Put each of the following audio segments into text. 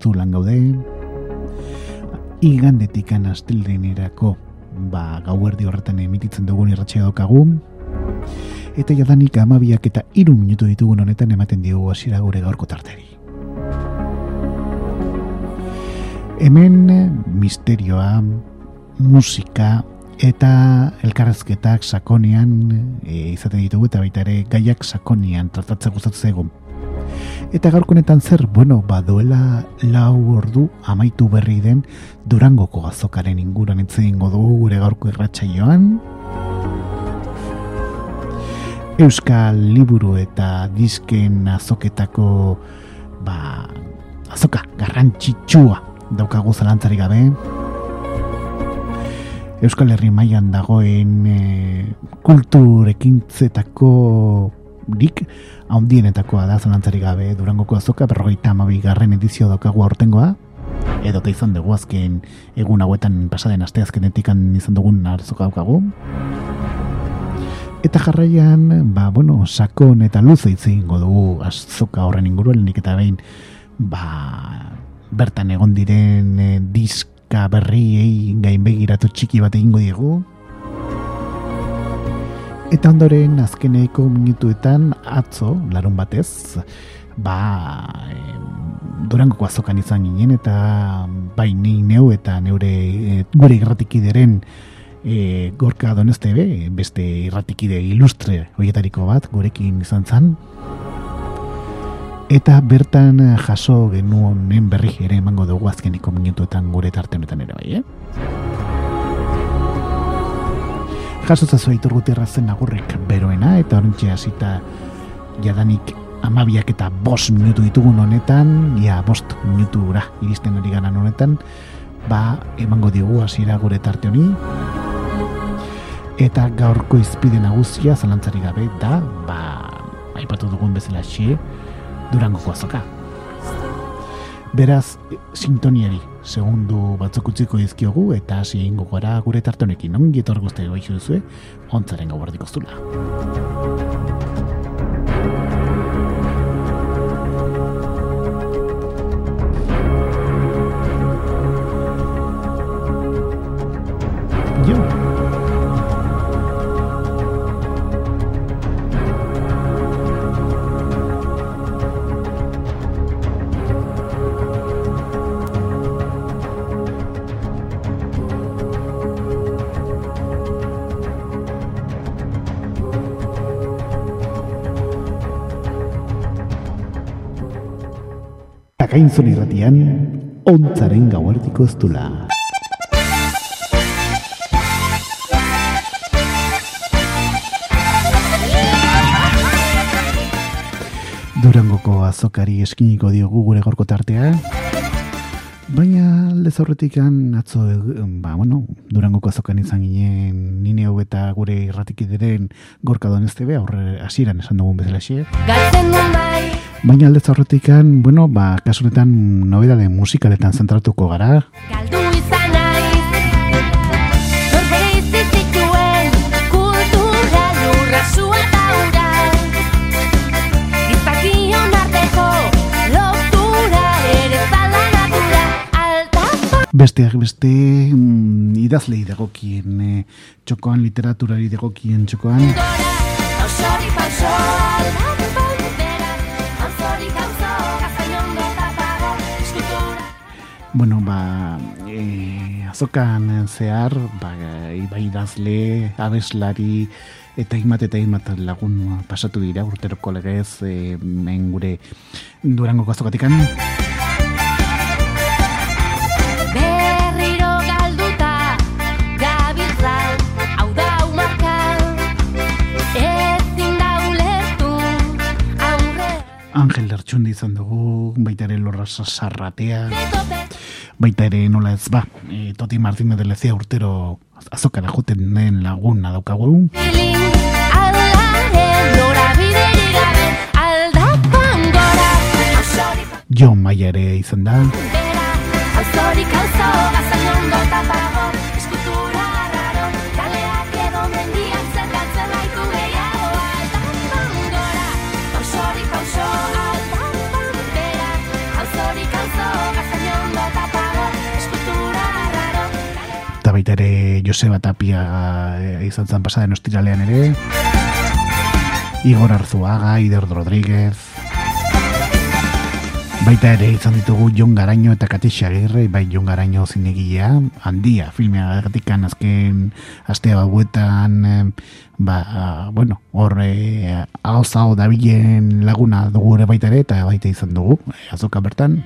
Du lan gaude. Igandetik anastilden erako, ba, gauardi horretan emititzen dugun irratxea dokagu. Eta jadanik amabiak eta iru minutu ditugun honetan ematen diogu hasiera gure gaurko tarteri. Hemen misterioa, musika, eta elkarrezketak sakonean e, izaten ditugu eta baita ere gaiak sakonean tratatzen gustatu zaigu. Eta gaurkonetan zer, bueno, baduela lau ordu amaitu berri den Durangoko azokaren inguran entzien dugu gure gaurko irratsaioan. Euskal liburu eta disken azoketako ba, azoka garrantzitsua daukagu zalantzari gabe. Euskal Herri mailan dagoen e, kulturekintzetako dik haundienetakoa da zalantzari gabe durangoko azoka berrogeita amabi garren edizio daukagu aurtengoa edo izan dugu azken egun hauetan pasaden aste azkenetik izan dugun arzoka daukagu eta jarraian ba, bueno, sakon eta luze itzein dugu azoka horren inguruan eta behin ba, bertan egon diren e, disk musika berriei gain begiratu txiki bat egingo diegu. Eta ondoren azkeneko minutuetan atzo, larun batez, ba, e, durangoko azokan izan ginen eta bai ni neu eta neure e, gure irratikideren e, gorka donezte be, beste irratikide ilustre hoietariko bat gurekin izan zan. Eta bertan jaso genuonen berri ere emango dugu azkeniko minutuetan gure tarte honetan ere bai, eh? Jaso zazu aiturguti errazen agurrik beroena, eta horrentxe hasita jadanik amabiak eta bost minutu ditugun honetan, ja, bost minutura iristen hori ganan honetan, ba, emango digu hasiera gure tarte honi, eta gaurko izpide nagusia zalantzari gabe, da, ba, aipatu dugun bezala xe, durangoko azoka. Beraz, sintoniari segundu batzuk utziko dizkiogu eta hasi egingo gara gure tartonekin ongi etor guzti goixu duzue, ontzaren gau zula. Akainzun irratian, ontzaren gauartiko ez dula. Durangoko azokari eskiniko diogu gure gorko tartea. Baina aldez horretik atzo, ba, bueno, durangoko azokan izan ginen nine eta gure irratikideren gorka donezte be, aurre asiran esan dugun bezala xe. bai, Baina aldez horretikan, bueno, ba, kasunetan nobedade musikaletan zentratuko gara. Galdu izan Besteak beste, mm, idazle idegokien eh, txokoan, literaturari idegokien txokoan. Bueno, ba, e, azokan zehar, ba, ibai dazle, abeslari, eta imat eta imat lagun pasatu dira, urteroko legez, e, men gure durango azokatikan. Berriro galduta gabiltza hau da umarka. Ezin da ulertu aurre Angel Lertxundi izan dugu, baita ere lorra sarratea, baita ere nola ez ba, e, Toti Martínez de Lezia urtero azokara joten den laguna daukagu. John Maia ere izan da, bera Joseba Tapia e, izan zen pasaden ostiralean ere, Igor Arzuaga, Ider Rodríguez, Baita ere izan ditugu Jon Garaino eta Katixa Agirre, bai Jon Garaino zinegilea, handia filmea gatikan azken astea bauetan, eh, ba, bueno, hor eh, hau dabilen laguna dugu ere baita ere, eta baita izan dugu, eh, azoka bertan.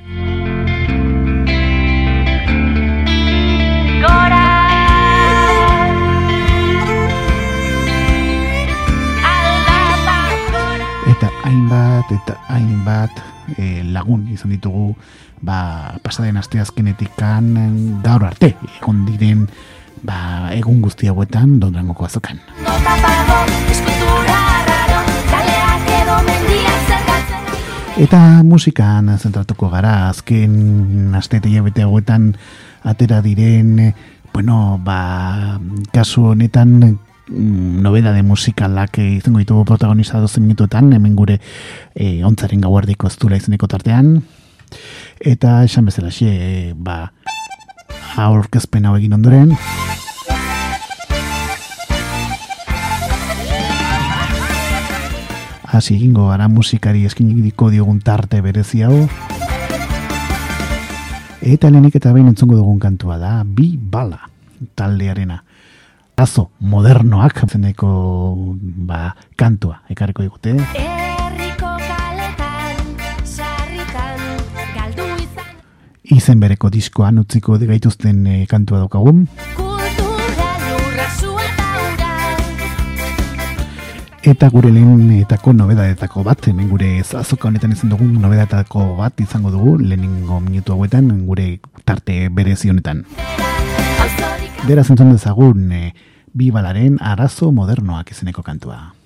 Eta hainbat, eta hainbat eh, lagun izan ditugu, ba, pasaden aste azkenetikan eh, gaur arte, egon diren, ba, egun guzti hauetan, dondrangoko azokan. Eta musikan zentratuko gara, azken aste eta hilabete hauetan atera diren, eh, bueno, ba, kasu honetan nobedade musikalak eh, izango ditugu protagonista dozen minutuetan, hemen gure eh, ontzaren gauardiko ez izeneko tartean. Eta esan bezala xe, eh, ba, aurkezpen hau egin ondoren, hasi egingo gara musikari eskiniko diogun tarte berezi hau. Eta lehenik eta behin entzongo dugun kantua da, bi bala taldearena. Azo modernoak zeneko ba, kantua ekarriko digute. Herriko kaletan Sarritan Galdu izan Izen bereko diskoan utziko gaituzten e, kantua daukagun. Eta gure lehenetako nobedadetako bat, hemen gure azoka honetan izan dugun nobedadetako bat izango dugu, lehenengo minutu hauetan, gure tarte berezi honetan. Beraz entzun dezagun, e, bi balaren arazo modernoak izeneko kantua.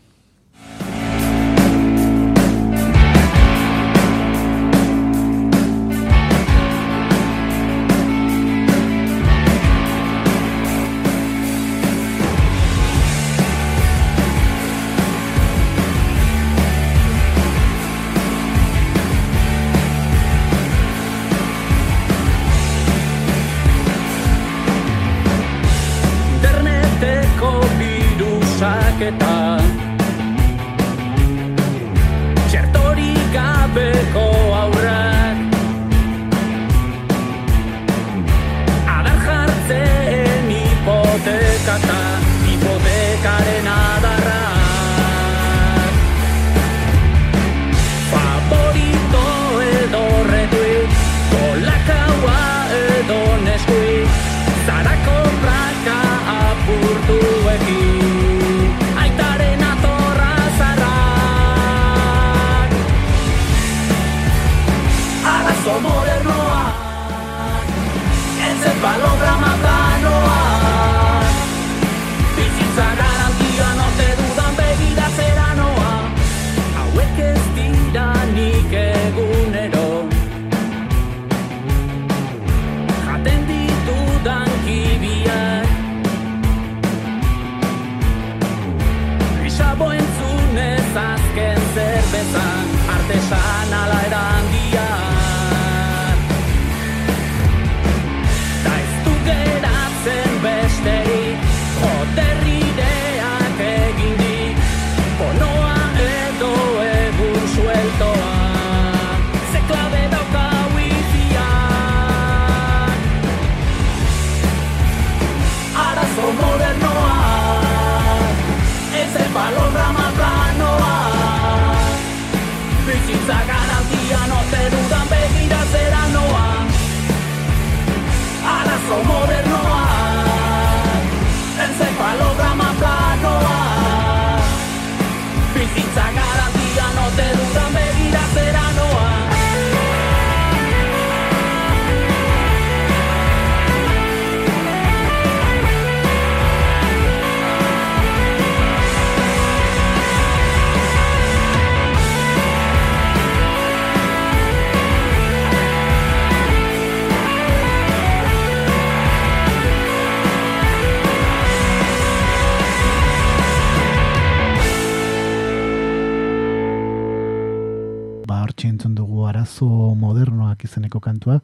Kantua,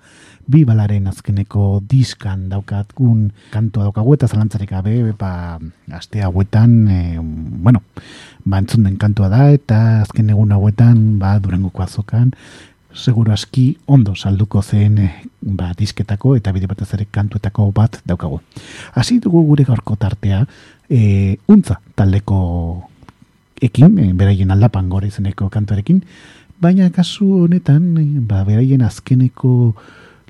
bi balaren azkeneko diskan daukatgun kantua daukagu eta zalantzarik gabe, ba, aste hauetan, e, bueno, ba, entzun den kantua da, eta azken egun hauetan, ba, durangoko azokan, seguro aski ondo salduko zen eh, ba, disketako eta bide batez ere kantuetako bat daukagu. Hasi dugu gure gaurko tartea, e, untza taldeko ekin, e, beraien aldapan gore izeneko kantuarekin, baina kasu honetan, ba, beraien azkeneko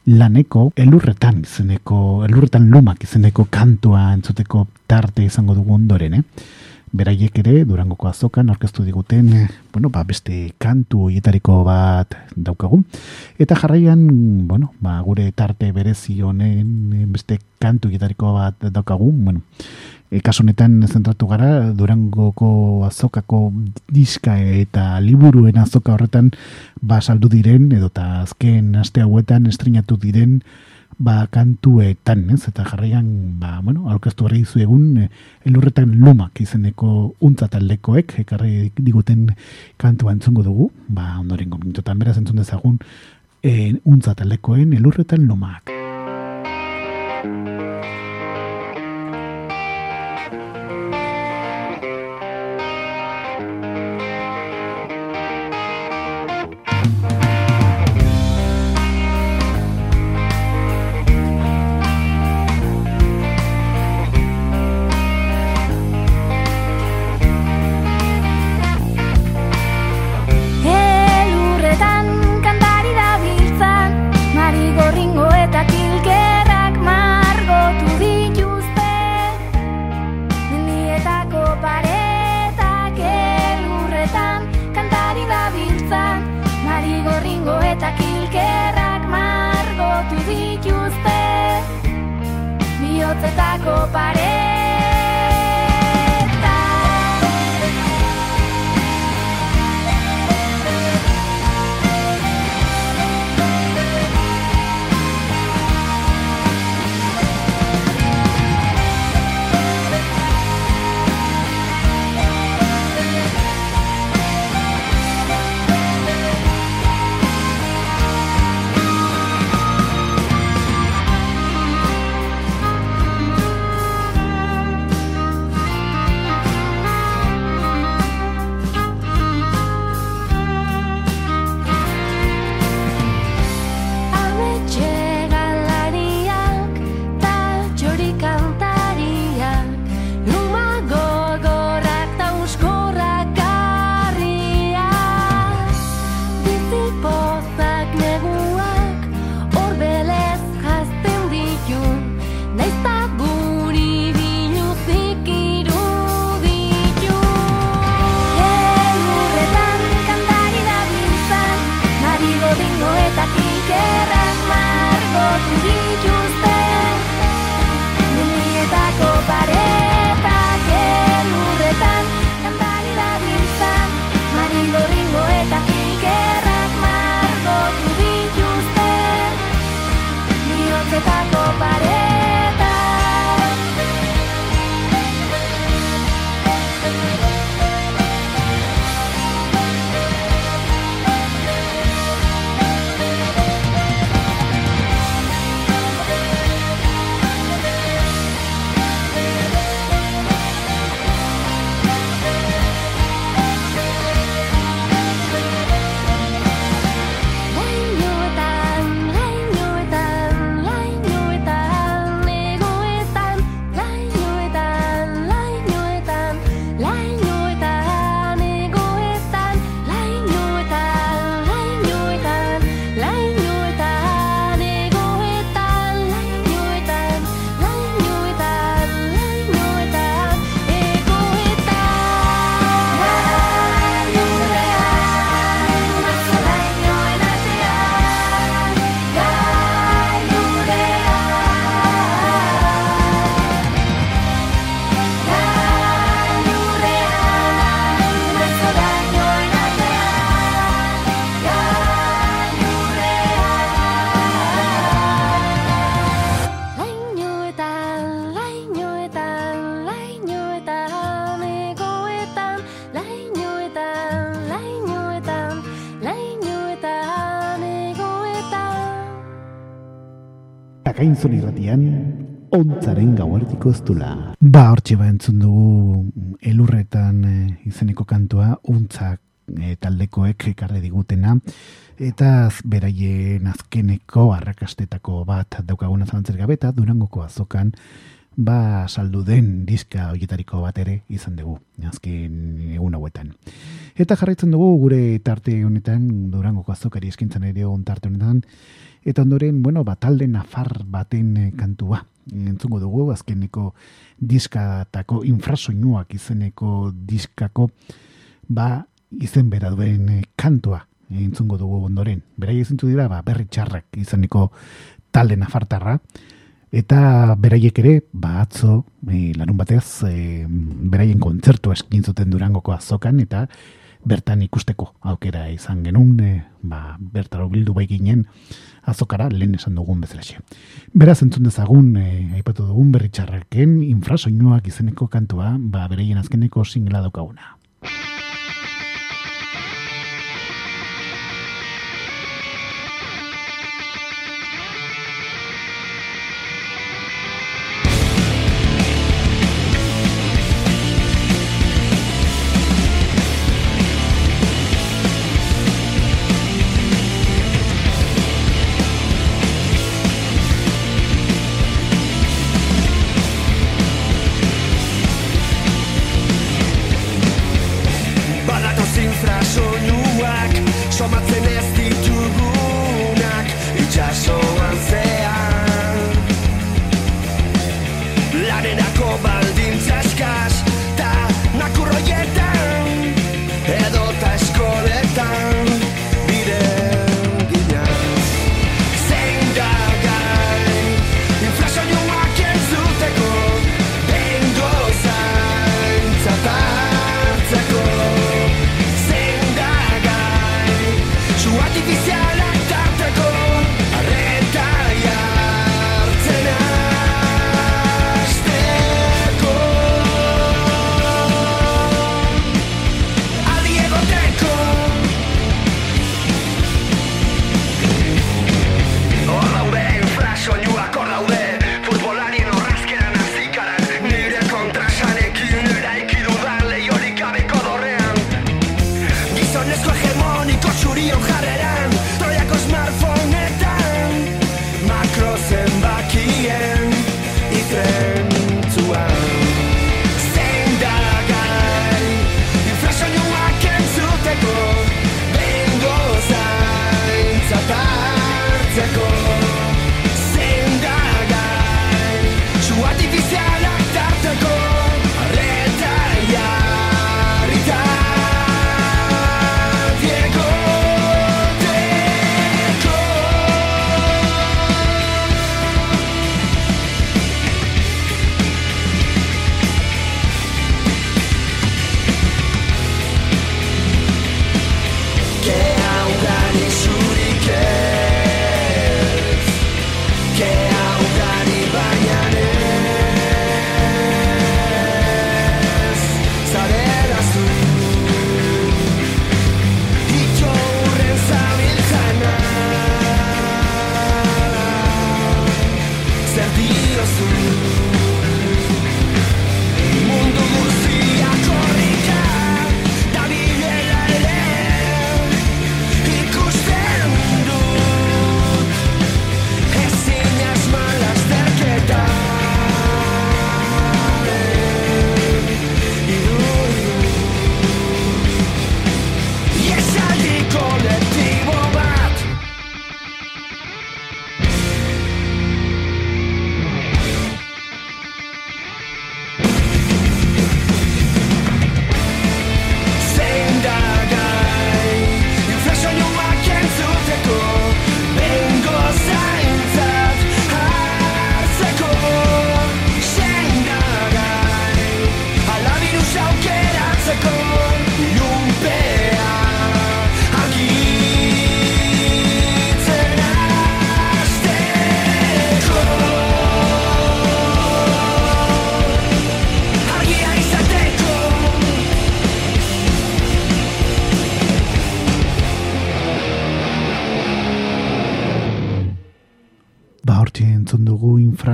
laneko elurretan izeneko, elurretan lumak izeneko kantua entzuteko tarte izango dugu ondoren, eh? beraiek ere Durangoko azokan aurkeztu diguten bueno, ba, beste kantu hoietariko bat daukagu eta jarraian bueno, ba, gure tarte berezi honen beste kantu hoietariko bat daukagu bueno, e, kasu honetan zentratu gara Durangoko azokako diska eta liburuen azoka horretan ba saldu diren edo ta azken aste hauetan estrenatu diren ba, kantuetan, ez? Eta jarraian, ba, bueno, aurkeztu berri dizu egun, e, elurretan lumak izeneko untza taldekoek, ekarri diguten kantua entzungo dugu, ba, ondoren gomintotan beraz entzun dezagun, e, untza taldekoen elurretan lumak. Dula. Ba, hortxe ba entzun dugu elurretan e, izeneko kantua, untzak e, taldekoek ekarri digutena, eta beraien azkeneko arrakastetako bat daukaguna zalantzer gabe, eta durangoko azokan, ba saldu den diska horietariko bat ere izan dugu, azken egun hauetan. Eta jarraitzen dugu gure tarte honetan, durangoko azokari eskintzan ere on tarte honetan, eta ondoren, bueno, ba, talde nafar baten eh, kantua. Entzungo dugu, azkeneko diskatako infrasoinuak izeneko diskako, ba, izen bera duen eh, kantua entzungo dugu ondoren. Berai ezintzu dira, ba, berri txarrak izeneko talde nafartarra, Eta beraiek ere, ba atzo, e, larun batez, e, beraien kontzertua eskin zuten durangoko azokan, eta bertan ikusteko aukera izan genuen, e, ba, bertara bildu bai ginen azokara lehen esan dugun bezalaxe. Beraz entzun dezagun, e, aipatu dugun berritxarraken infrasoinuak izeneko kantua, ba, beraien azkeneko singela daukaguna.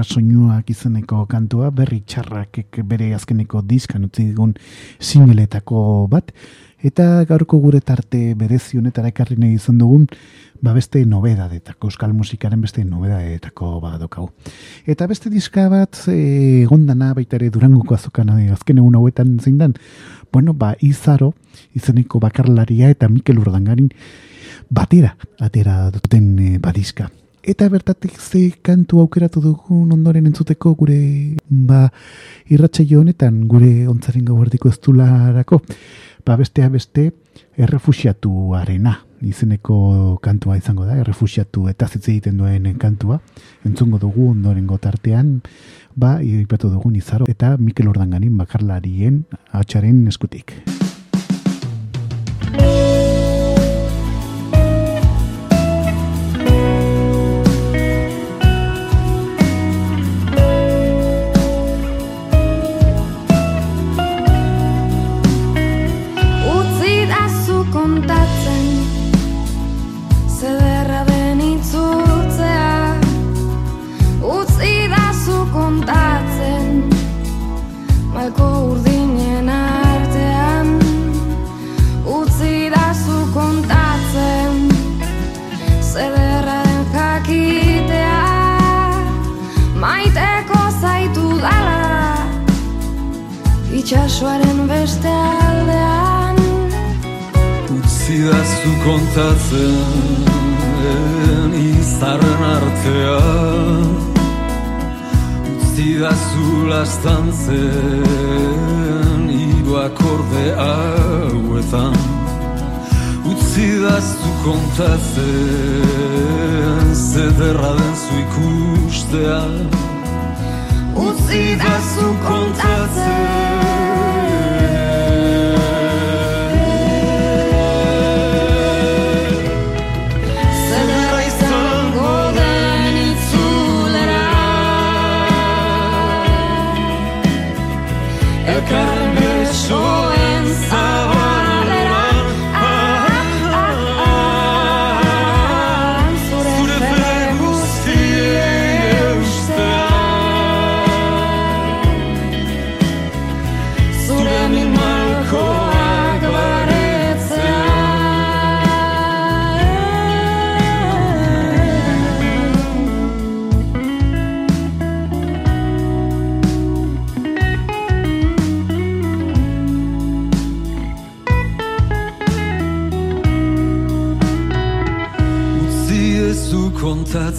Infrasoinuak izeneko kantua, berri txarrak bere azkeneko diskan utzi digun singeletako bat, eta gaurko gure tarte berezi honetara ekarri nahi izan dugun, ba beste nobedadetako, euskal musikaren beste nobedadetako badokau. Eta beste diska bat, e, egondana baita ere durangoko azokan e, azken egun hauetan zein dan, bueno, ba izaro, izeneko bakarlaria eta Mikel Urdangarin batera, atera duten e, badiska. Eta bertatik ze kantu aukeratu dugun ondoren entzuteko gure ba, irratsaio honetan gure ontzaren gauardiko ez Ba bestea beste errefusiatuarena izeneko kantua izango da, errefusiatu eta zitze egiten duen kantua. Entzungo dugu ondoren gotartean, ba, ipatu dugun izaro eta Mikel Ordanganin bakarlarien atxaren eskutik. Itxasoaren beste aldean Utzi da zu kontatzen izarren artea Utzi da zu lastantzen hiru akorde hauetan. Utzi da zu kontatzen zederra den zu ikustea Utzi da zu Zederra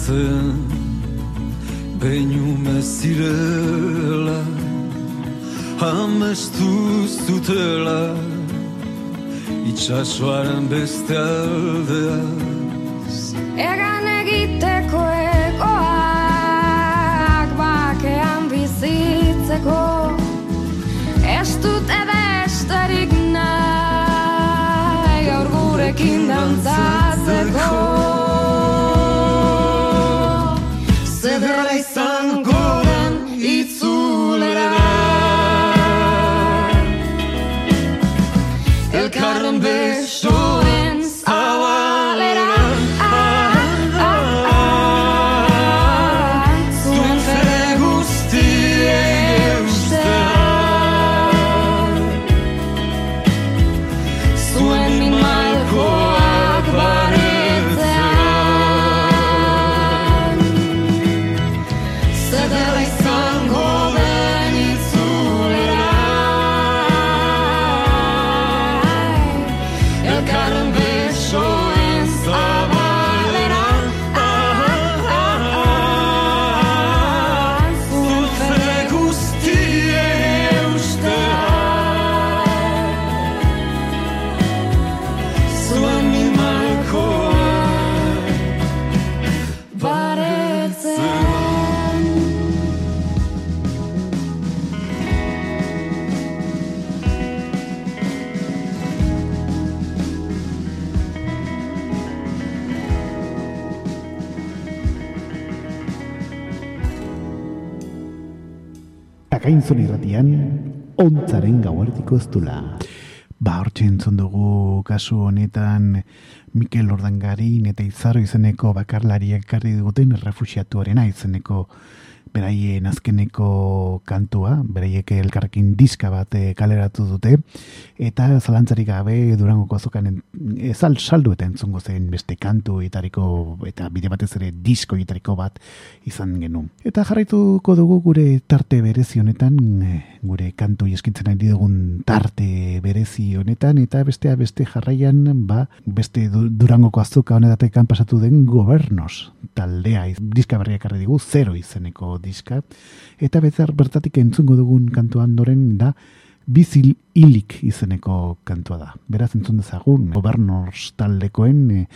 kontatzen Beinume zirela Amestu zutela Itxasoaren beste aldea Egan egiteko egoak bakean bizitzeko Ez dute besterik nahi gaur gurekin dantzatzeko kasu honetan Mikel Ordangarin eta Izaro izeneko bakarlariak ekarri duguten refusiatuarena izeneko beraien azkeneko kantua, beraiek elkarrekin diska bat eh, kaleratu dute, eta zalantzarik gabe durangoko azokan ezal saldu eta entzungo zen beste kantu etariko, eta bide batez ere disko etariko bat izan genuen. Eta jarraituko dugu gure tarte berezi honetan, eh, gure kantu eskintzen ari dugun tarte berezi honetan, eta bestea beste jarraian, ba, beste du- durangoko azoka honetatekan pasatu den gobernos taldea, diska berriak digu, zero izeneko diska, eta bezer bertatik entzungo dugun kantu ondoren da, bizil hilik izeneko kantua da. Beraz entzun dezagun, gobernos taldekoen e,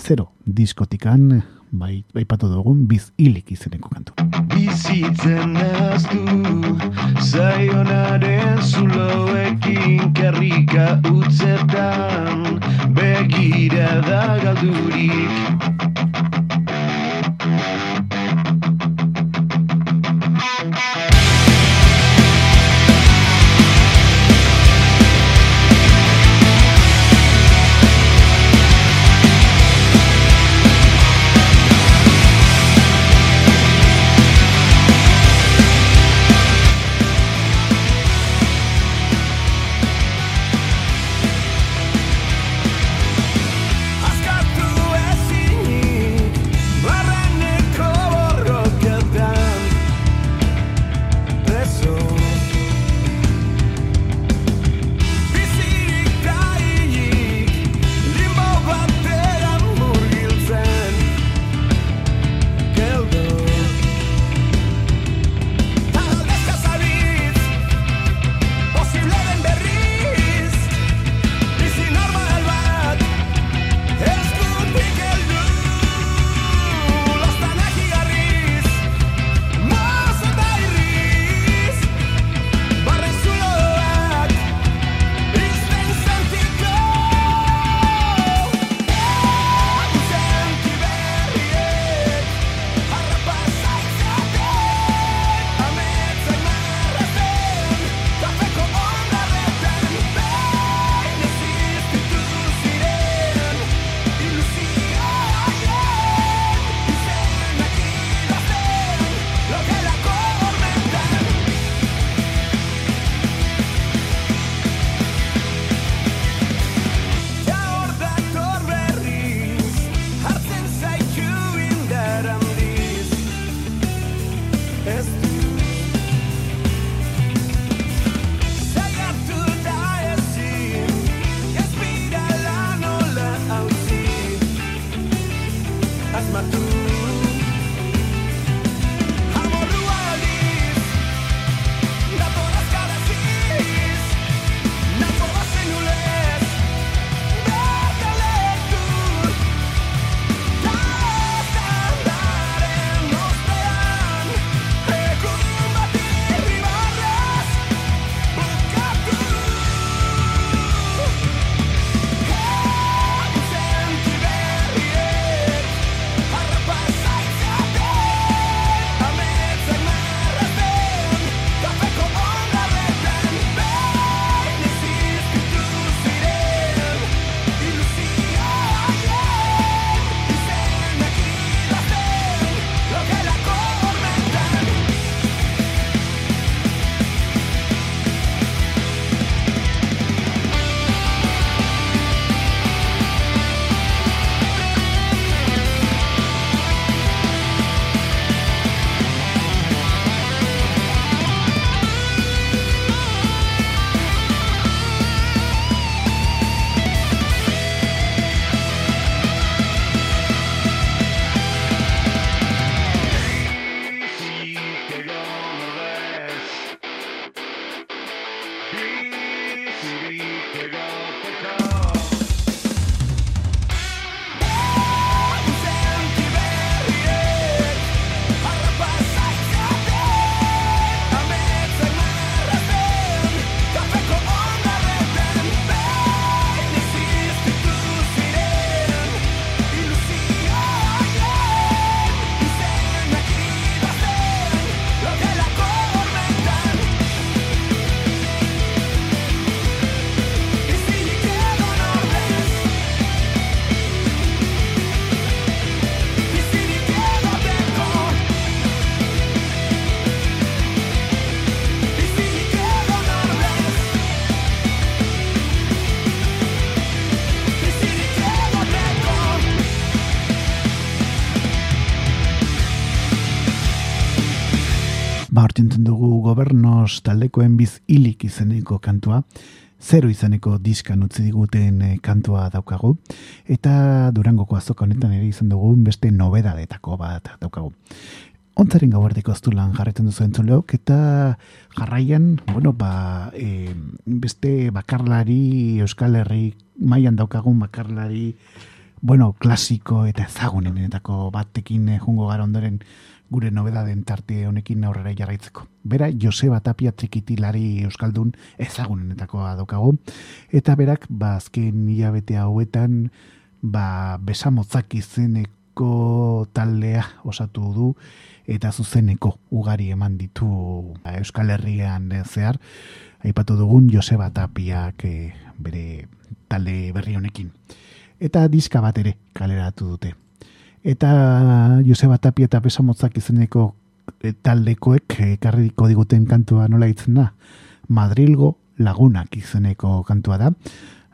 zero diskotikan, bai, bai patu dugun, biz hilik izeneko kantu. Bizitzen aztu Zaionaren zuloekin Kerrika utzetan Begira da galdurik my dugu gobernos taldekoen biz hilik izeneko kantua, zero izeneko diskan utzi diguten eh, kantua daukagu, eta durangoko azoka honetan ere izan dugu beste nobedadetako bat daukagu. Ontzaren gauardiko aztulan jarretzen duzu entzuleok, eta jarraian, bueno, ba, e, beste bakarlari, Euskal Herri, mailan daukagun bakarlari, bueno, klasiko eta ezagunenetako batekin eh, jungo gara ondoren gure nobedaden tarte honekin aurrera jarraitzeko. Bera, Joseba Tapia trikitilari Euskaldun ezagunenetakoa daukagu, eta berak, ba, azken hilabete hauetan, ba, besamotzak izeneko taldea osatu du, eta zuzeneko ugari eman ditu ba, Euskal Herrian eh, zehar, aipatu dugun Joseba Tapiak eh, bere talde berri honekin. Eta diska bat ere kaleratu dute. Eta Joseba Tapia eta Besamotzak izeneko eh, taldekoek ekarriko diguten kantua nola itzen da? Madrilgo lagunak izeneko kantua da.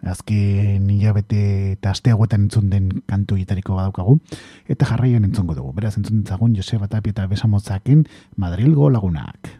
Azken hilabete eta aste hauetan entzun den kantu gitariko badaukagu. Eta jarraian entzungo dugu. Beraz entzun ditzagun Joseba Tapia eta Besamotzaken Madrilgo lagunak.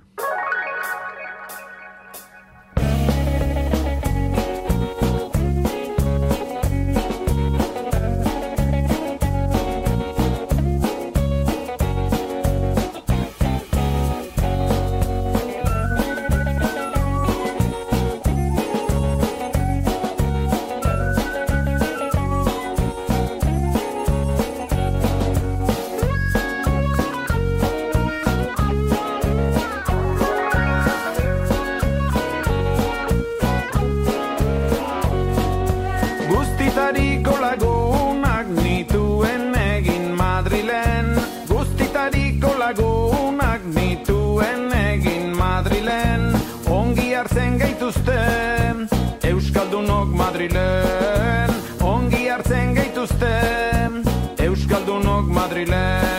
Madrilen Ongi hartzen gaituzte. Euskaldunok Madrilen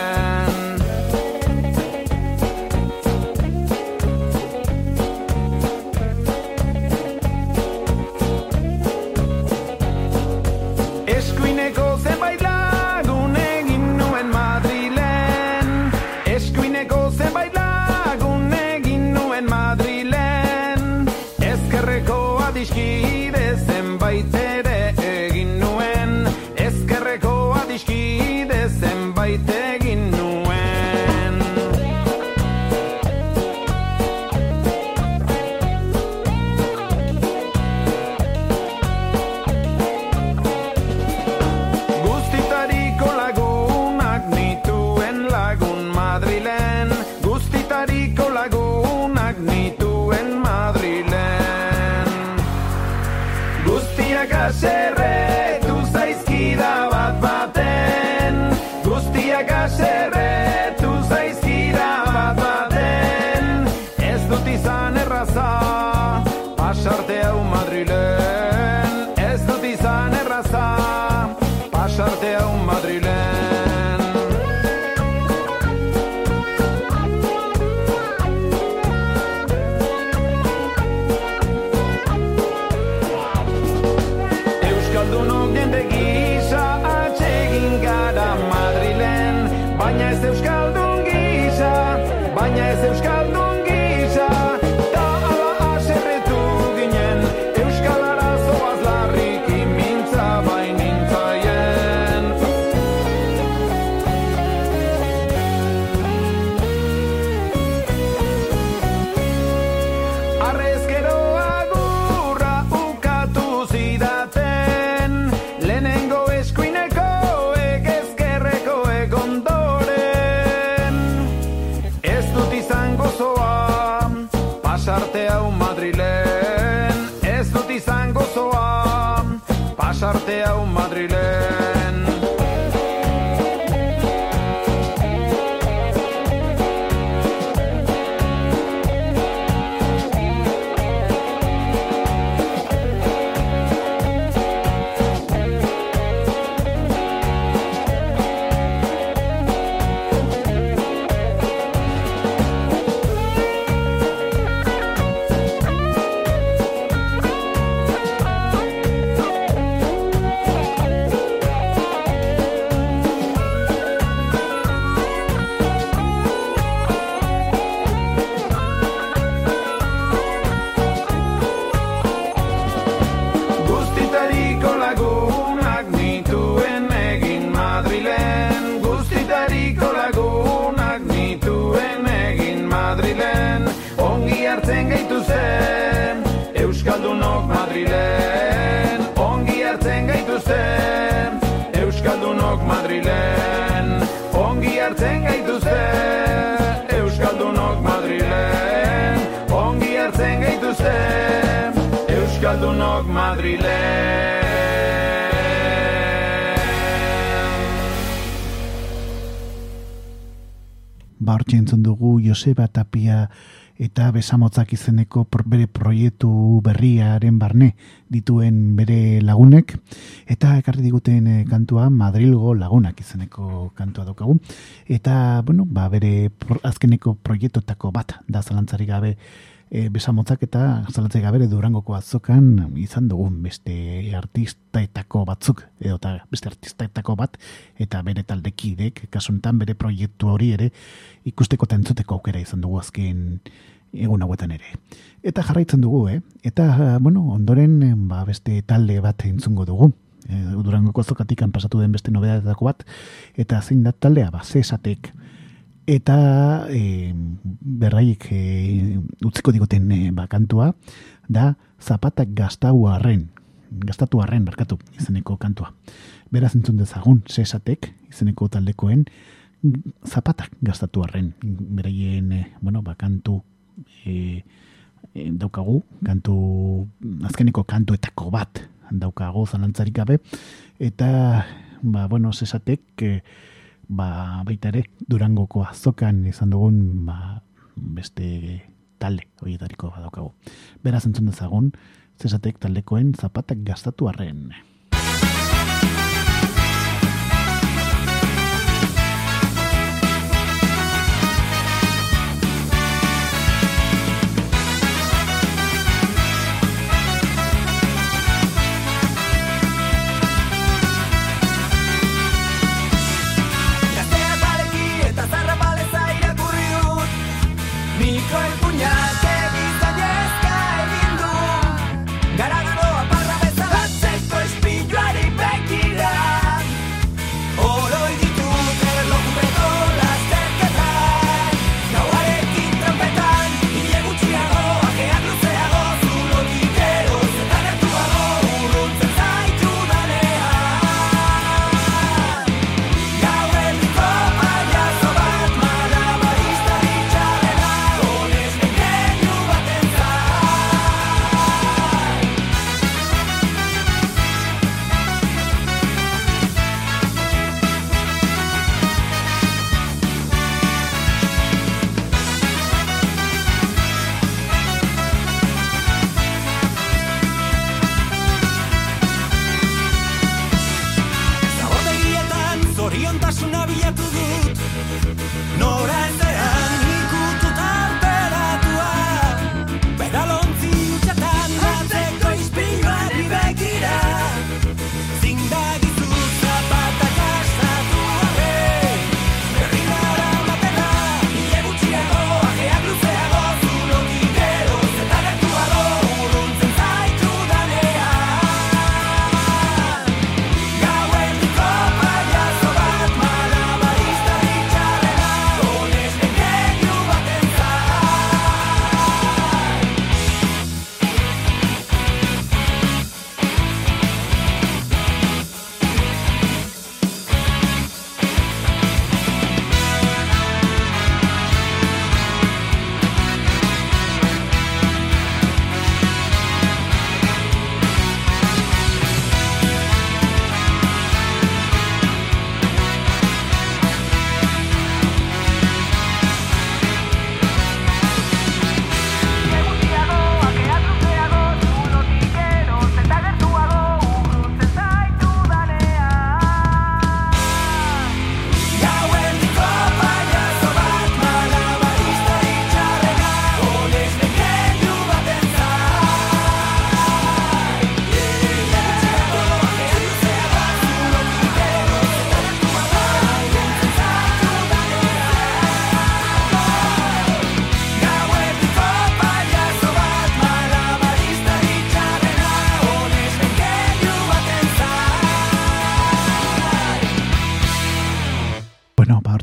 besamotzak izeneko bere proiektu berriaren barne dituen bere lagunek. Eta ekarri diguten eh, kantua Madrilgo lagunak izeneko kantua daukagu. Eta bueno ba bere azkeneko proiektuetako bat da zalantzarik gabe e, besamotzak eta zalantzarik gabe ere durangoko azokan izan dugun beste artistaetako batzuk edo eta beste artistaetako bat eta bere taldekidek kasuntan bere proiektu hori ere ikusteko eta entzuteko aukera izan dugu azken egun hauetan ere. Eta jarraitzen dugu, eh? Eta, bueno, ondoren eh, ba, beste talde bat entzungo dugu. E, Durangoko azokatikan pasatu den beste nobedatako bat, eta zein da taldea, ba, zesatek. Eta e, berraik e, utziko diguten e, ba, kantua, da zapatak gaztau arren, gastatu arren, barkatu, izeneko kantua. Beraz entzun dezagun, zesatek, izeneko taldekoen, zapatak gastatu arren, beraien, eh, bueno, ba, kantu e, e, daukagu, kantu, azkeneko kantuetako bat daukagu zalantzarik gabe, eta, ba, bueno, zesatek, e, ba, baita ere, durangoko azokan izan dugun, ba, beste talde horietariko badaukagu. Beraz entzun dezagun, zesatek taldekoen zapatak gastatu arren.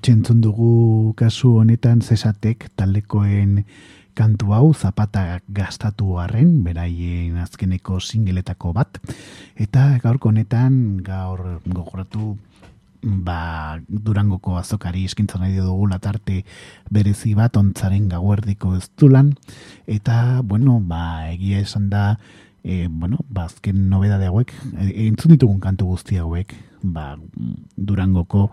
Hortxe entzun dugu kasu honetan zesatek taldekoen kantu hau zapata gastatu arren, beraien azkeneko singeletako bat. Eta gaurko honetan, gaur gogoratu ba, Durangoko azokari eskintzan nahi dugula tarte berezi bat ontzaren gauerdiko ez dulan, eta, bueno, ba, egia esan da, e, bueno, ba, azken nobedade hauek, e, entzun ditugun kantu guzti hauek, ba, Durangoko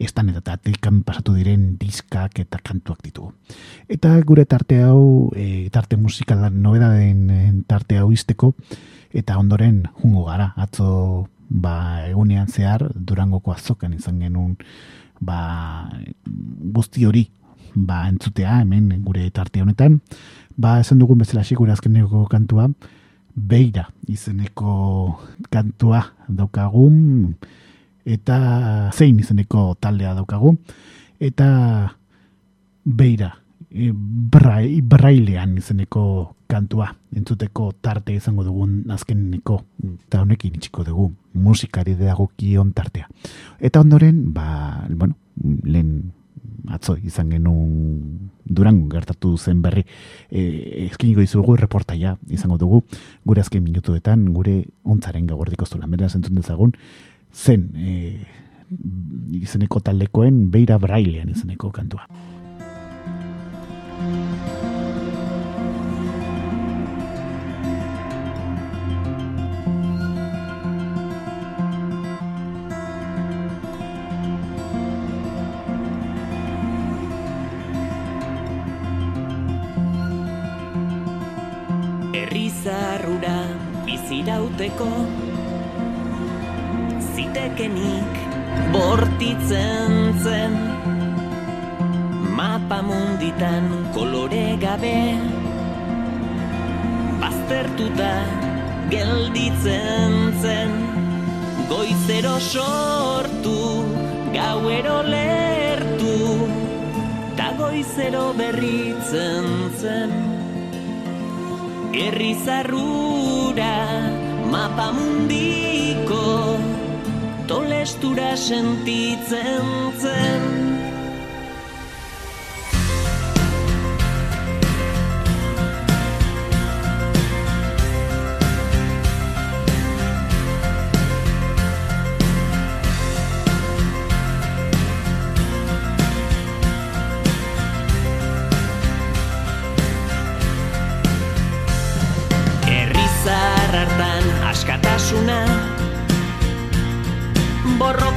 estan eta tatilkan pasatu diren diskak eta kantuak ditugu. Eta gure tarte hau, e, tarte musikalan nobedaden e, tarte hau izteko, eta ondoren jungo gara, atzo ba, egunean zehar Durangoko azokan izan genuen ba, guzti hori ba, entzutea hemen gure tarte honetan, ba, esan dugun bezala gure azkeneko kantua, beira izeneko kantua daukagun, eta zein izeneko taldea daukagu, eta beira, e, brai, brailean izeneko kantua. Entzuteko tarte izango dugun azkeneko eta honekin itxiko dugu. Musikari dagokion tartea. Eta ondoren, ba, bueno, lehen atzo izan genuen durango gertatu zen berri. E, eskiniko izugu reportaia izango dugu. Gure azken minutuetan gure ontzaren gauardiko zulan beraz entzun dezagun zen e, izeneko taldekoen beira brailean izeneko kantua. Herrizarrura bizirauteko Zitekenik bortitzen zen. Mapa munditan kolore gabe Baztertuta gelditzen zen. Goizero sortu, gauero lertu Ta goizero berritzen zen. Herrizarrura mapa mundiko tolestura sentitzen zen.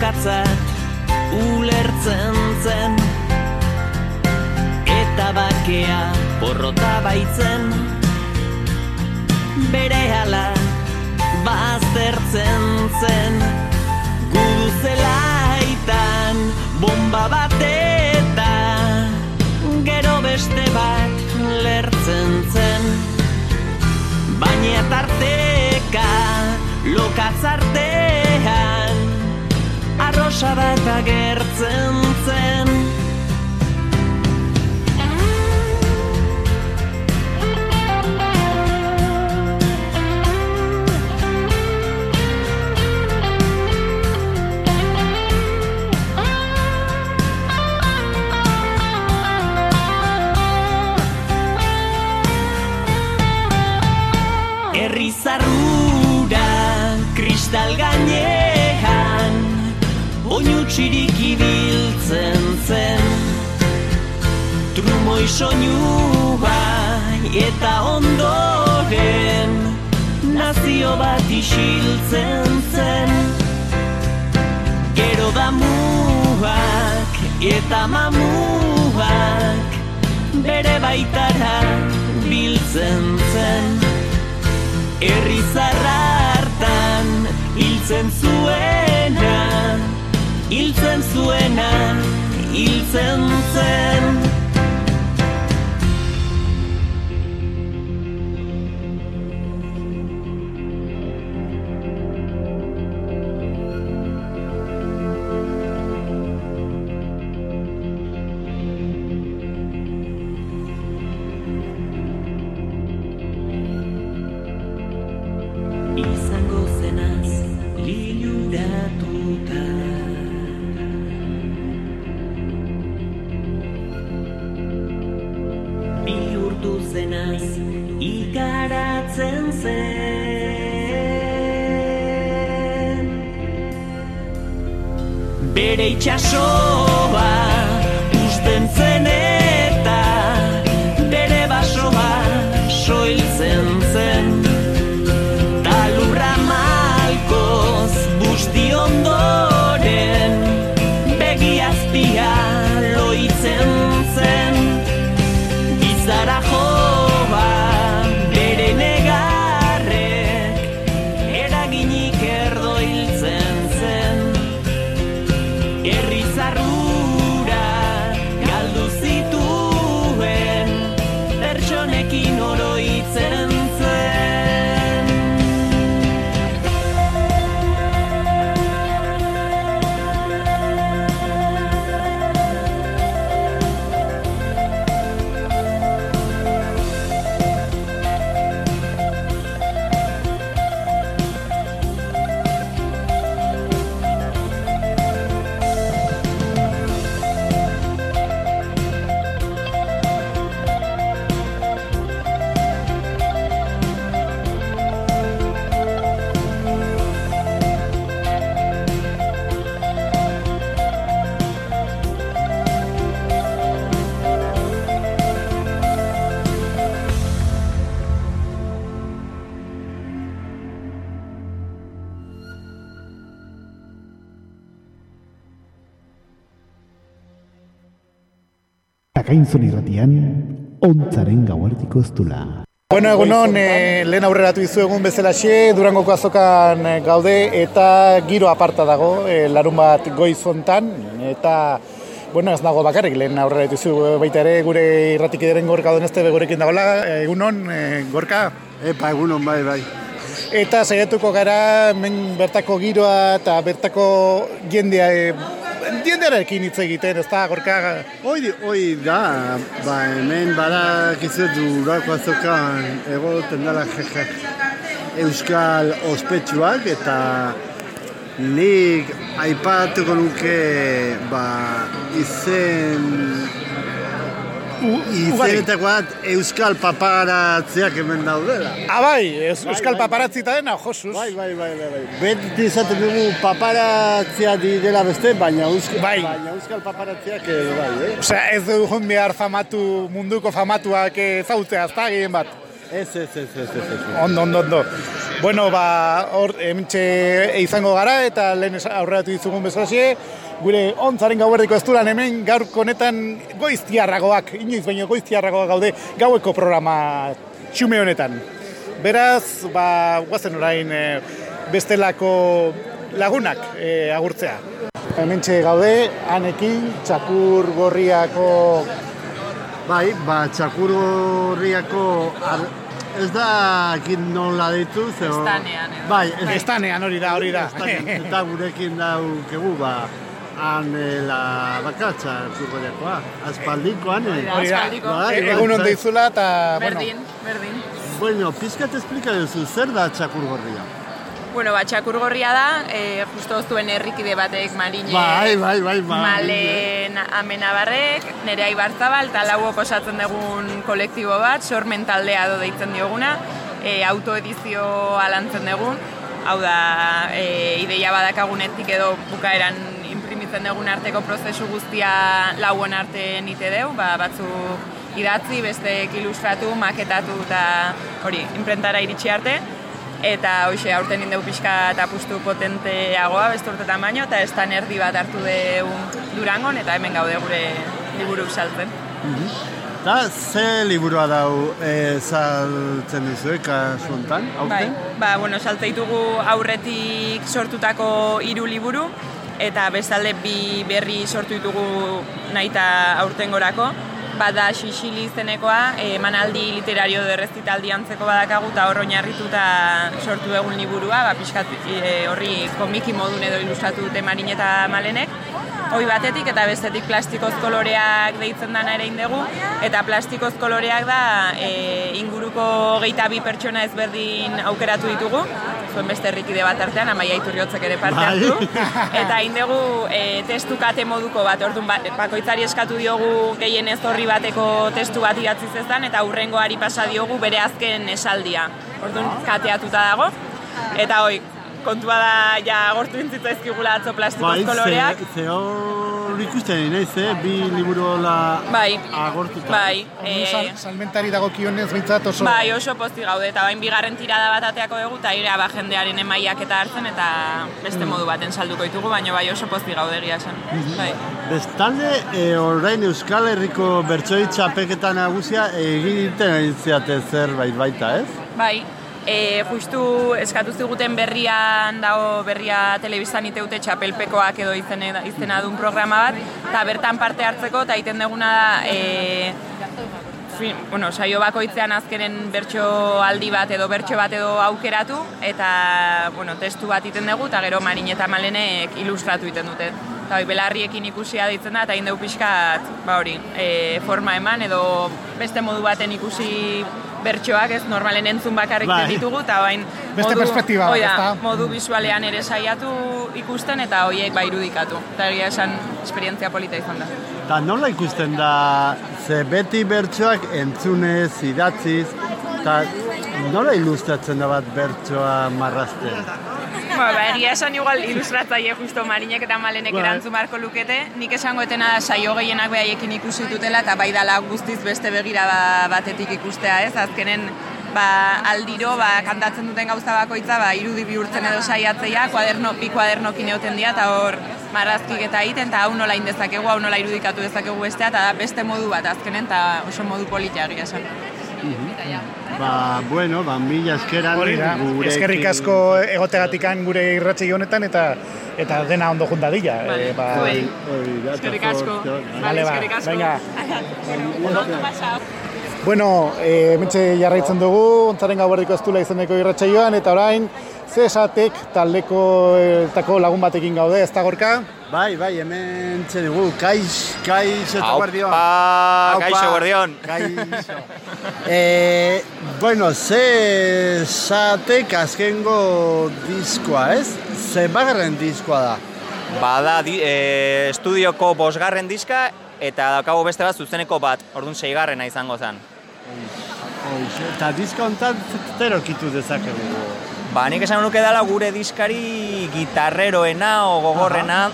Borrokatzat ulertzen zen. Eta bakea porrota baitzen bere hala baztertzen zen. Gudu zelaitan bomba bat eta gero beste bat lertzen zen. Baina tarteka lokatzartean arrosa bat agertzen ibiltzen zen. Trumoi soinua eta ondoren Nazio bat isiltzen zen. Gero damuak eta mamuak Bere baitara biltzen zen. Herrizarra hartan hiltzen zuena Hiltzen zuena hiltzen zen zen Takainzon irratian, ontzaren gauartiko eztula. Bueno, egunon, e, lehen aurreratu izu egun bezalaxe, Durangoko azokan eh, gaude eta giro aparta dago, e, larun bat goiz hontan, eta bueno, ez dago bakarrik, lehen aurreratu izu eh, baita ere gure irratikideren gorka donezte gurekin dagoela, egunon, e, gorka, Epa, egunon, bai, bai. eta saiatuko gara hemen bertako giroa eta bertako jendea, e, jendearekin hitz egiten, ez da, gorka, Hoi, hoi da, ba, hemen badakizu durako azokan egoten jeje. Euskal ospetsuak eta nik aipatuko nuke ba, izen izenetako bat euskal paparatzeak hemen daudela. ah bai, euskal paparatzita dena, josuz. Bai, bai, bai, bai, bai. Beti izaten dugu paparatzea direla beste, baina euskal, Bai. baina euskal paparatzeak ere bai, eh? Osea, ez dugu behar famatu, munduko famatuak ezagutzea, ez da, gehien bat. Ez, ez, ez, ez, ez, ez. Ondo, ondo, ondo. Bueno, ba, hor, hementxe izango gara, eta lehen aurreratu dizugun bezalaxe, gure ontzaren gauerdiko ez hemen gaurko honetan goiztiarragoak, inoiz baino goiztiarragoak gaude gaueko programa xume honetan. Beraz, ba, guazen orain e, bestelako lagunak e, agurtzea. Hementxe gaude, anekin, txakur gorriako Bai, ba, txakurriako ar... ez da ekin nola ditu, zeo... Estanean, edo. Bai, ez, estanean hori da, hori da. estanean, eta gurekin daukegu, ba, han eh, la bakatza txakurriakoa, aspaldikoan, aspaldiko. Egun ondo izula eta, bueno, Berdin, berdin. Bueno, pizkat esplika duzu, zer da txakurgorria? Bueno, ba, txakurgorria da, e, justo zuen herrikide batek marine Bai, bai, bai, bai. Malen amenabarrek, nire aibartzabal, eta lauok osatzen dugun kolektibo bat, sormen taldea do deitzen dioguna, e, autoedizio alantzen dugun, hau da, e, ideia badakagunetik edo bukaeran imprimitzen dugun arteko prozesu guztia lauon arte nite deu, ba, batzuk idatzi, bestek ilustratu, maketatu eta hori, imprentara iritsi arte, eta hoxe aurten indeu pixka eta apustu potenteagoa beste urtetan baino, eta estan erdi bat hartu deu Durangon, eta hemen gaude gure liburu saltzen. Da, ze liburua dau e, saltzen duzu, kasu honetan, Bai, aurten? ba, bueno, salte ditugu aurretik sortutako hiru liburu, eta bestalde bi berri sortu ditugu nahita aurtengorako. Bada Xixili izenekoa, emanaldi literario de recitaldi antzeko badakagu, eta hor oinarrituta sortu egun liburua, ba, pixkat eh, horri komiki modun edo ilustratu dute marin eta malenek. Hoi batetik eta bestetik plastikoz koloreak deitzen dana ere indegu, eta plastikoz koloreak da e, inguruko geita bi pertsona ezberdin aukeratu ditugu, zuen beste herrikide bat artean, amaia iturriotzek ere parte Bai. hartu, eta indegu e, testu kate moduko bat, orduan ba, bakoitzari eskatu diogu gehienez horri bateko testu bat idatzi zezan, eta hurrengoari pasa diogu bere azken esaldia. Orduan kateatuta dago, eta hoi, kontua da ja agortu intzitzaizkigula atzo plastikoz Bai, koloreak. ze, ze hor ikusten naiz, eh? Bi liburu hola Bai, agortuta. bai. Eh, sal, salmentari dagokionez behintzat oso... Bai, oso posti gaude, eta bain bigarren tirada bat ateako dugu, eta ira ba, jendearen emaiak eta hartzen, eta beste modu baten salduko ditugu, baina bai oso posti gaude egia esan. Bai. Bestalde, e, orain Euskal Herriko bertsoi txapeketa nagusia egiten ari zerbait baita, ez? Bai, e, justu eskatu ziguten berrian dago berria telebistan iteute txapelpekoak edo izene, izena duen programa bat, eta bertan parte hartzeko, eta egiten duguna da, e, fin, bueno, saio bakoitzean azkenen bertso aldi bat edo bertso bat edo aukeratu, eta bueno, testu bat iten dugu, eta gero Marin eta Malenek ilustratu iten dute. Eta hori, belarriekin ikusia ditzen da, eta egin dugu pixkat, ba hori, e, forma eman, edo beste modu baten ikusi bertsoak ez normalen entzun bakarrik Bai. ditugu, eta bain Beste perspektiba bat, ezta? modu visualean ere saiatu ikusten, eta horiek ba irudikatu. Eta egia esan, esperientzia polita izan da. Eta nola ikusten da, ze beti bertsoak entzunez, idatziz, eta nola ilustratzen da bat bertsoa marrazten? Ba, ba, egia esan igual ilustratzaile justo Marinek eta Malenek Bai. erantzun marko lukete, nik esango etena da saio gehienak behaiekin ikusi dutela eta bai dala guztiz beste begira ba- batetik ikustea ez, azkenen ba, aldiro ba, kantatzen duten gauza bakoitza ba, irudi bihurtzen edo saiatzea, kuaderno, bi kuadernokin euten dira eta hor marrazkik eta egiten, eta hau nola indezakegu, hau nola irudikatu dezakegu bestea, eta beste modu bat azkenen, eta oso modu politia egia esan. Ba, bueno, ba, mila eskeran gurekin- eskerrik asko egotegatikan gure irratxei honetan eta eta dena ondo junta dilla. Vale, Eh, ba, Eskerrik asko. zor- Vale, ba, eskerrik asko. venga. Ondo pasao. Bueno, e, mentxe jarraitzen dugu, ontzaren gauerdiko ez izeneko irratsaioan eta orain, ze esatek taldeko eh, tako lagun batekin gaude, ez da gorka? Bai, bai, hemen txen dugu, kaix, kaix eta guardion. Aupa, kaixo guardion. Kaixo. e, bueno, ze esatek azkengo diskoa, ez? Ze bagarren diskoa da. Bada di, e, estudioko bosgarren diska eta daukagu beste bat zuzeneko bat, orduan seigarrena izango zen. Eta diska honetan zer aurkitu dezakegu. Ba, nik esan nuke dela gure diskari gitarreroena o gogorrena,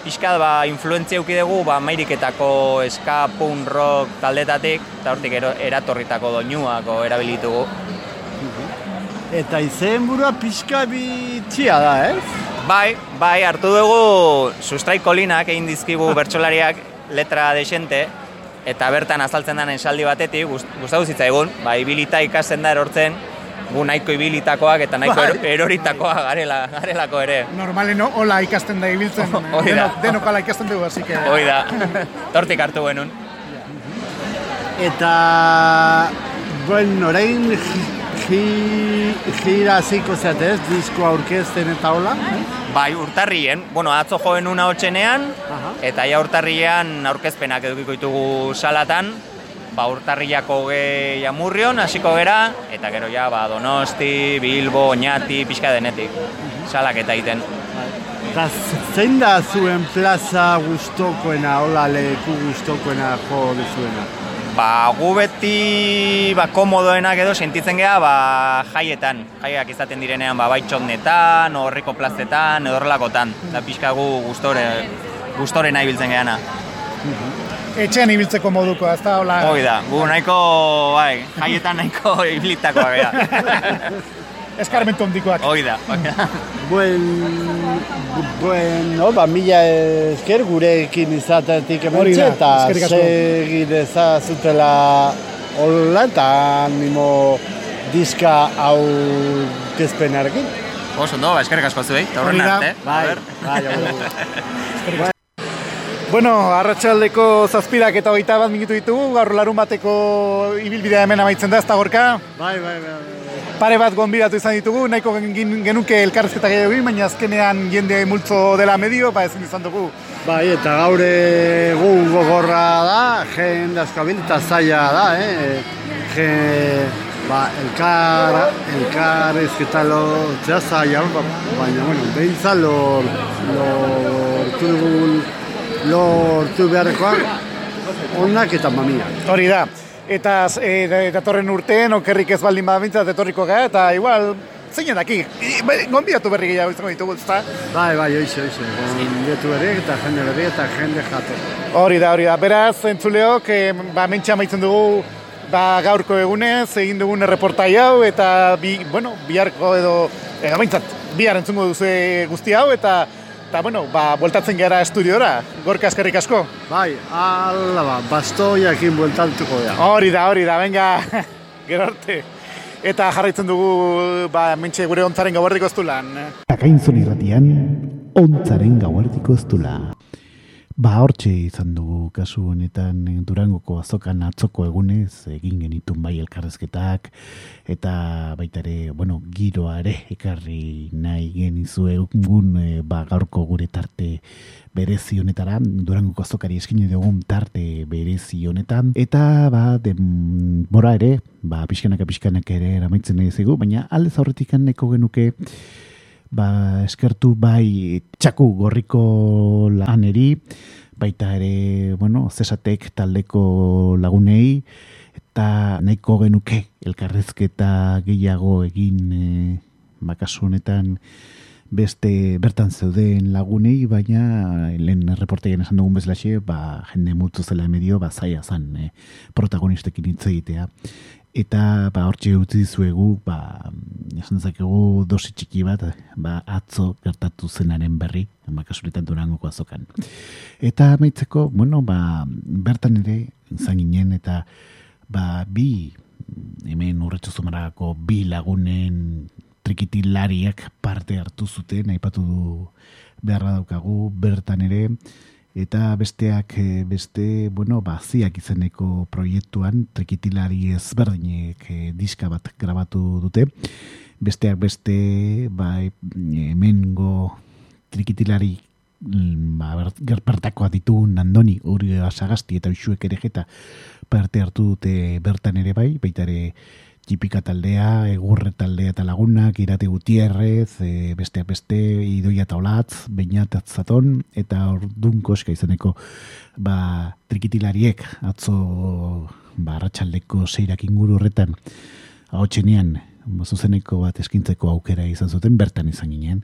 pixkat ba, influentzia euki dugu ba, Ameriketako ska, punk, rock taldetatik, eta hortik eratorritako doinuak o erabilitugu. Eta izen burua pixka bitxia da, ez? Bai, bai, hartu dugu sustraiko linak egin dizkigu bertsolariak letra desente, eta bertan azaltzen den esaldi batetik, gust, gustatu zitzaigun, ba, ibilita ikasten da erortzen, gu nahiko ibilitakoak eta nahiko Bai. ero, eroritakoak garela, garelako ere. Normalen hola ikasten da ibiltzen, da. denok, denok hala ikasten dugu, así que... Hoi da, tortik hartu genuen. Eta, bueno, orain ji- ji- gira ziko zeatez, disko aurkezten eta hola. Bai, urtarrien, bueno, atzo jo genuen hotxenean, eta ja urtarrian aurkezpenak edukiko ditugu salatan, ba, urtarriako hogei amurrion, hasiko gera, eta gero ja, ba, Donosti, Bilbo, Oñati, pixka denetik, salak eta egiten. Eta zein da zuen plaza gustokoena, hola leku gustokoena jo dezuena? Ba, gu beti ba, komodoenak edo sentitzen gea ba, jaietan, jaiak izaten direnean ba, baitxotnetan, horriko plazetan, edo horrelakotan. Da pixka gu gustore, gustore nahi biltzen geana. Etxean ibiltzeko moduko, ez da, hola... Hoi da, gu nahiko, bai, jaietan nahiko ibilitakoa gea. Eskarmentu ondikoak. Hoi da, hoi da. Buen, bueno, ba, mila esker gurekin izatetik da, eta segi dezazutela hola eta animo diska hau kezpenarekin. Oso ondo, ba, eskerrik asko zuei, eta horren arte. Bai, bai, agur. Bueno, arratsaldeko zazpirak eta hogeita bat minutu ditugu, gaur larun bateko ibilbidea hemen amaitzen da, ez da gorka. Bai, bai, bai. Pare bat gonbidatu izan ditugu, nahiko gen- genuke elkarrezketa gehiago egin, baina azkenean jende multzo dela medio, ba ezin izan dugu. Bai, eta gaur egun gogorra da, jende askabil eta zaila da, eh? Je, ba, elkar, elkar ezketa lortzea zaila, ba, baina, bueno, behintzat lor, lortu dugun, lortu beharrekoak, onak eta mamiak. Hori da. Eta e, datorren urteen, okerrik ez baldin badabintzat etorriko gara, eta igual zein daki, bai, gonbidatu berri gehiago izango ditugu, ezta? Bai, bai, oixe, oixe. Gonbietu berriak eta jende berriak eta jende jato. Hori da, hori da. Beraz, entzuleok, eh, ba, mentxe amaitzen dugu ba, gaurko egunez, egin dugun erreportai hau, eta bi, bueno, biharko edo, edo behintzat, bihar entzungo duzu guzti hau, eta, eta bueno, ba, bueltatzen gara estudiora, gorka eskerrik asko. Bai, ala ba, bastoiakin bueltatuko da. Hori da, hori da, venga, gero arte. Eta jarraitzen dugu, ba, mentxe gure ontzaren gauerdiko estulan. Akainzon irratian, ontzaren gauardiko estula. Ba, hortxe izan dugu kasu honetan eh, Durangoko azokan atzoko egunez egin genitun bai elkarrezketak eta baita ere, bueno, giroa ere ekarri nahi genizu egun eh, ba, gaurko gure tarte berezi honetara, Durangoko azokari eskine dugun tarte berezi honetan. Eta ba, denbora ere, ba, pixkanaka pixkanaka ere eramaitzen nahi zegu, baina aldez aurretik nahiko genuke ba, eskertu bai txaku gorriko laneri, baita ere, bueno, zesatek taldeko lagunei, eta nahiko genuke elkarrezketa gehiago egin e, bakasu honetan beste bertan zeuden lagunei, baina lehen reportean esan dugun bezalaxe, ba, jende multzu zela medio, ba, zaila zan e, protagonistekin hitz egitea eta ba hortxe utzi dizuegu ba esan dezakegu dosi txiki bat ba atzo gertatu zenaren berri makasuretan durangoko azokan eta amaitzeko bueno ba bertan ere izan ginen eta ba bi hemen urretxo zumaragako bi lagunen trikitilariak parte hartu zuten aipatu du beharra daukagu bertan ere eta besteak eh, beste, bueno, baziak izeneko proiektuan trikitilari ezberdinek eh, diska bat grabatu dute. Besteak beste, bai, hemengo trikitilari mm, ba, gerpertakoa ditu Nandoni, Uri Asagasti eta Uxuek ere jeta parte hartu dute bertan ere bai, baita ere Txipika taldea, Egurre taldea eta lagunak, Irate Gutierrez, e, besteak beste, Idoia Taulatz, Beñat Atzaton, eta Ordun Koska izeneko ba, trikitilariek atzo ba, arratsaldeko seirak inguru horretan ahotsenean ba, zuzeneko bat eskintzeko aukera izan zuten, bertan izan ginen.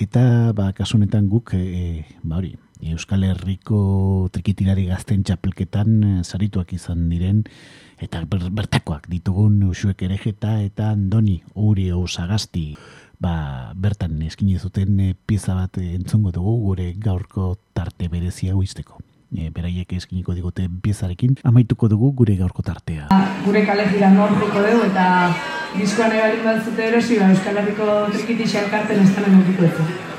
Eta ba, kasu honetan guk e, ba, hori, Euskal Herriko trikitilari gazten txapelketan e, sarituak izan diren eta ber, bertakoak ditugun usuek erejeta eta andoni uri usagasti ba, bertan eskini zuten e, pieza bat e, entzongo dugu gure gaurko tarte berezia izteko. E, beraiek eskiniko digute piezarekin amaituko dugu gure gaurko tartea. gure kale jiran hor joko dugu eta diskoan ebalin bat zute erosi, ba, Euskal Herriko trikitixi elkarten ez denen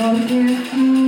aukiko ez.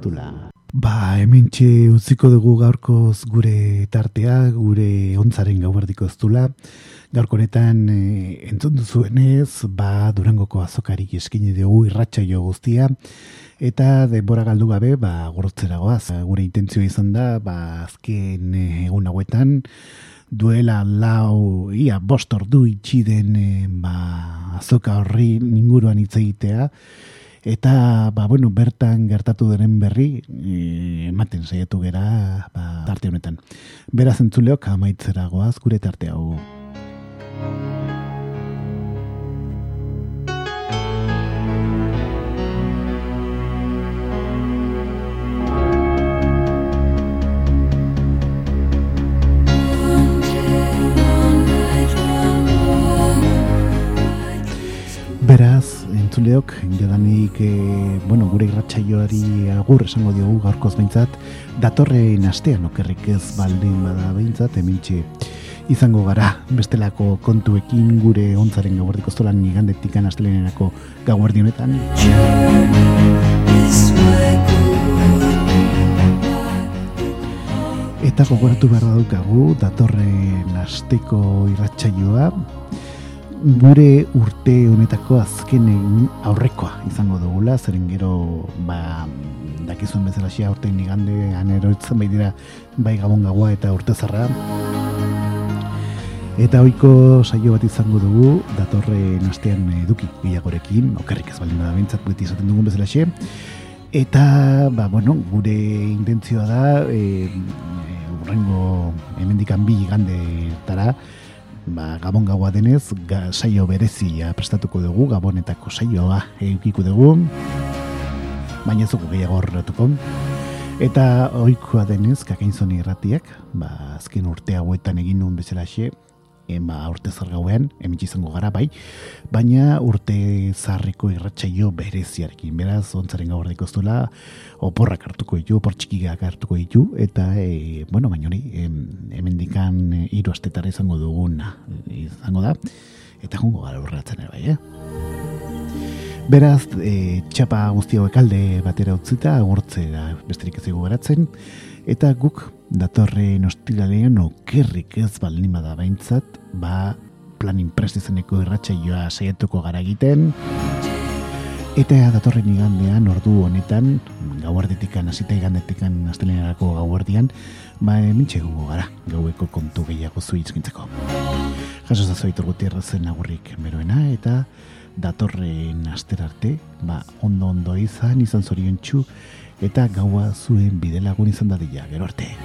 Dula. Ba, hemen txe utziko dugu gaurkoz gure tartea, gure ontzaren gauerdiko ez dula. Gaurko honetan e, entzun duzuenez, ba, durangoko azokarik eskini dugu irratsaio guztia. Eta denbora galdu gabe, ba, gorotzera goaz. Gure intentzioa izan da, ba, azken egun hauetan, duela lau, ia, bost ordu itxi den eh, ba, azoka horri inguruan hitz egitea, eta, ba, bueno, bertan gertatu denen berri, e, ematen saiatu gera, ba, tarte honetan. Beraz entzuleok, amaitzera goaz, gure tarte hau. Beraz, entzuleok, jadanik, e, bueno, gure irratsaioari agur esango diogu gaurkoz behintzat, datorren astean okerrik ez baldin bada behintzat, emintxe izango gara bestelako kontuekin gure ontzaren gauardiko zolan igandetikan astelenerako gauardi honetan. Eta gogoratu behar daukagu datorren asteko irratsaioa gure urte honetako azken aurrekoa izango dugula, zeren gero ba, dakizuen bezala xia urtein igande aneroitzen bai dira bai gabon gaua eta urte zarra. Eta ohiko saio bat izango dugu datorren astean eduki gehiagorekin, okerrik ez baldin da bintzat beti izaten dugun bezala xe. Eta, ba, bueno, gure intentzioa da, e, urrengo hemendikan bi igandetara, ba, gabon gaua denez, ga, saio berezia prestatuko dugu, gabonetako saioa eukiko dugu, baina ez dugu gehiago horretuko. Eta ohikoa denez, kakainzoni irratiak, ba, azken urte hauetan egin nuen bezala xe, ba, urte zar gauean, hemen izango gara bai, baina urte zarriko irratsaio bereziarekin, beraz, ontzaren gaur dikoztula, oporrak hartuko ditu, opor txikigak hartuko ditu, eta, e, bueno, baina hori, em, hemen dikan e, hiru astetara izango duguna, izango da, eta jongo gara horretzen ere bai, eh? Beraz, e, txapa guzti hauek alde batera utzita, agurtzera besterik ez dugu eta guk datorren ostiralean okerrik ez baldin bada behintzat, ba plan imprest izeneko irratsaioa saiatuko gara egiten, eta datorren igandean ordu honetan, gauardetikan, hasita igandetikan astelenerako gauardian, ba emintxe gugu gara, gaueko kontu gehiago zu izkintzeko. Jaso zazo itur gutierrezen agurrik beroena, eta datorren asterarte, ba ondo ondo izan, izan zorion txu, eta gaua zuen bidelagun izan dadila, gero arte.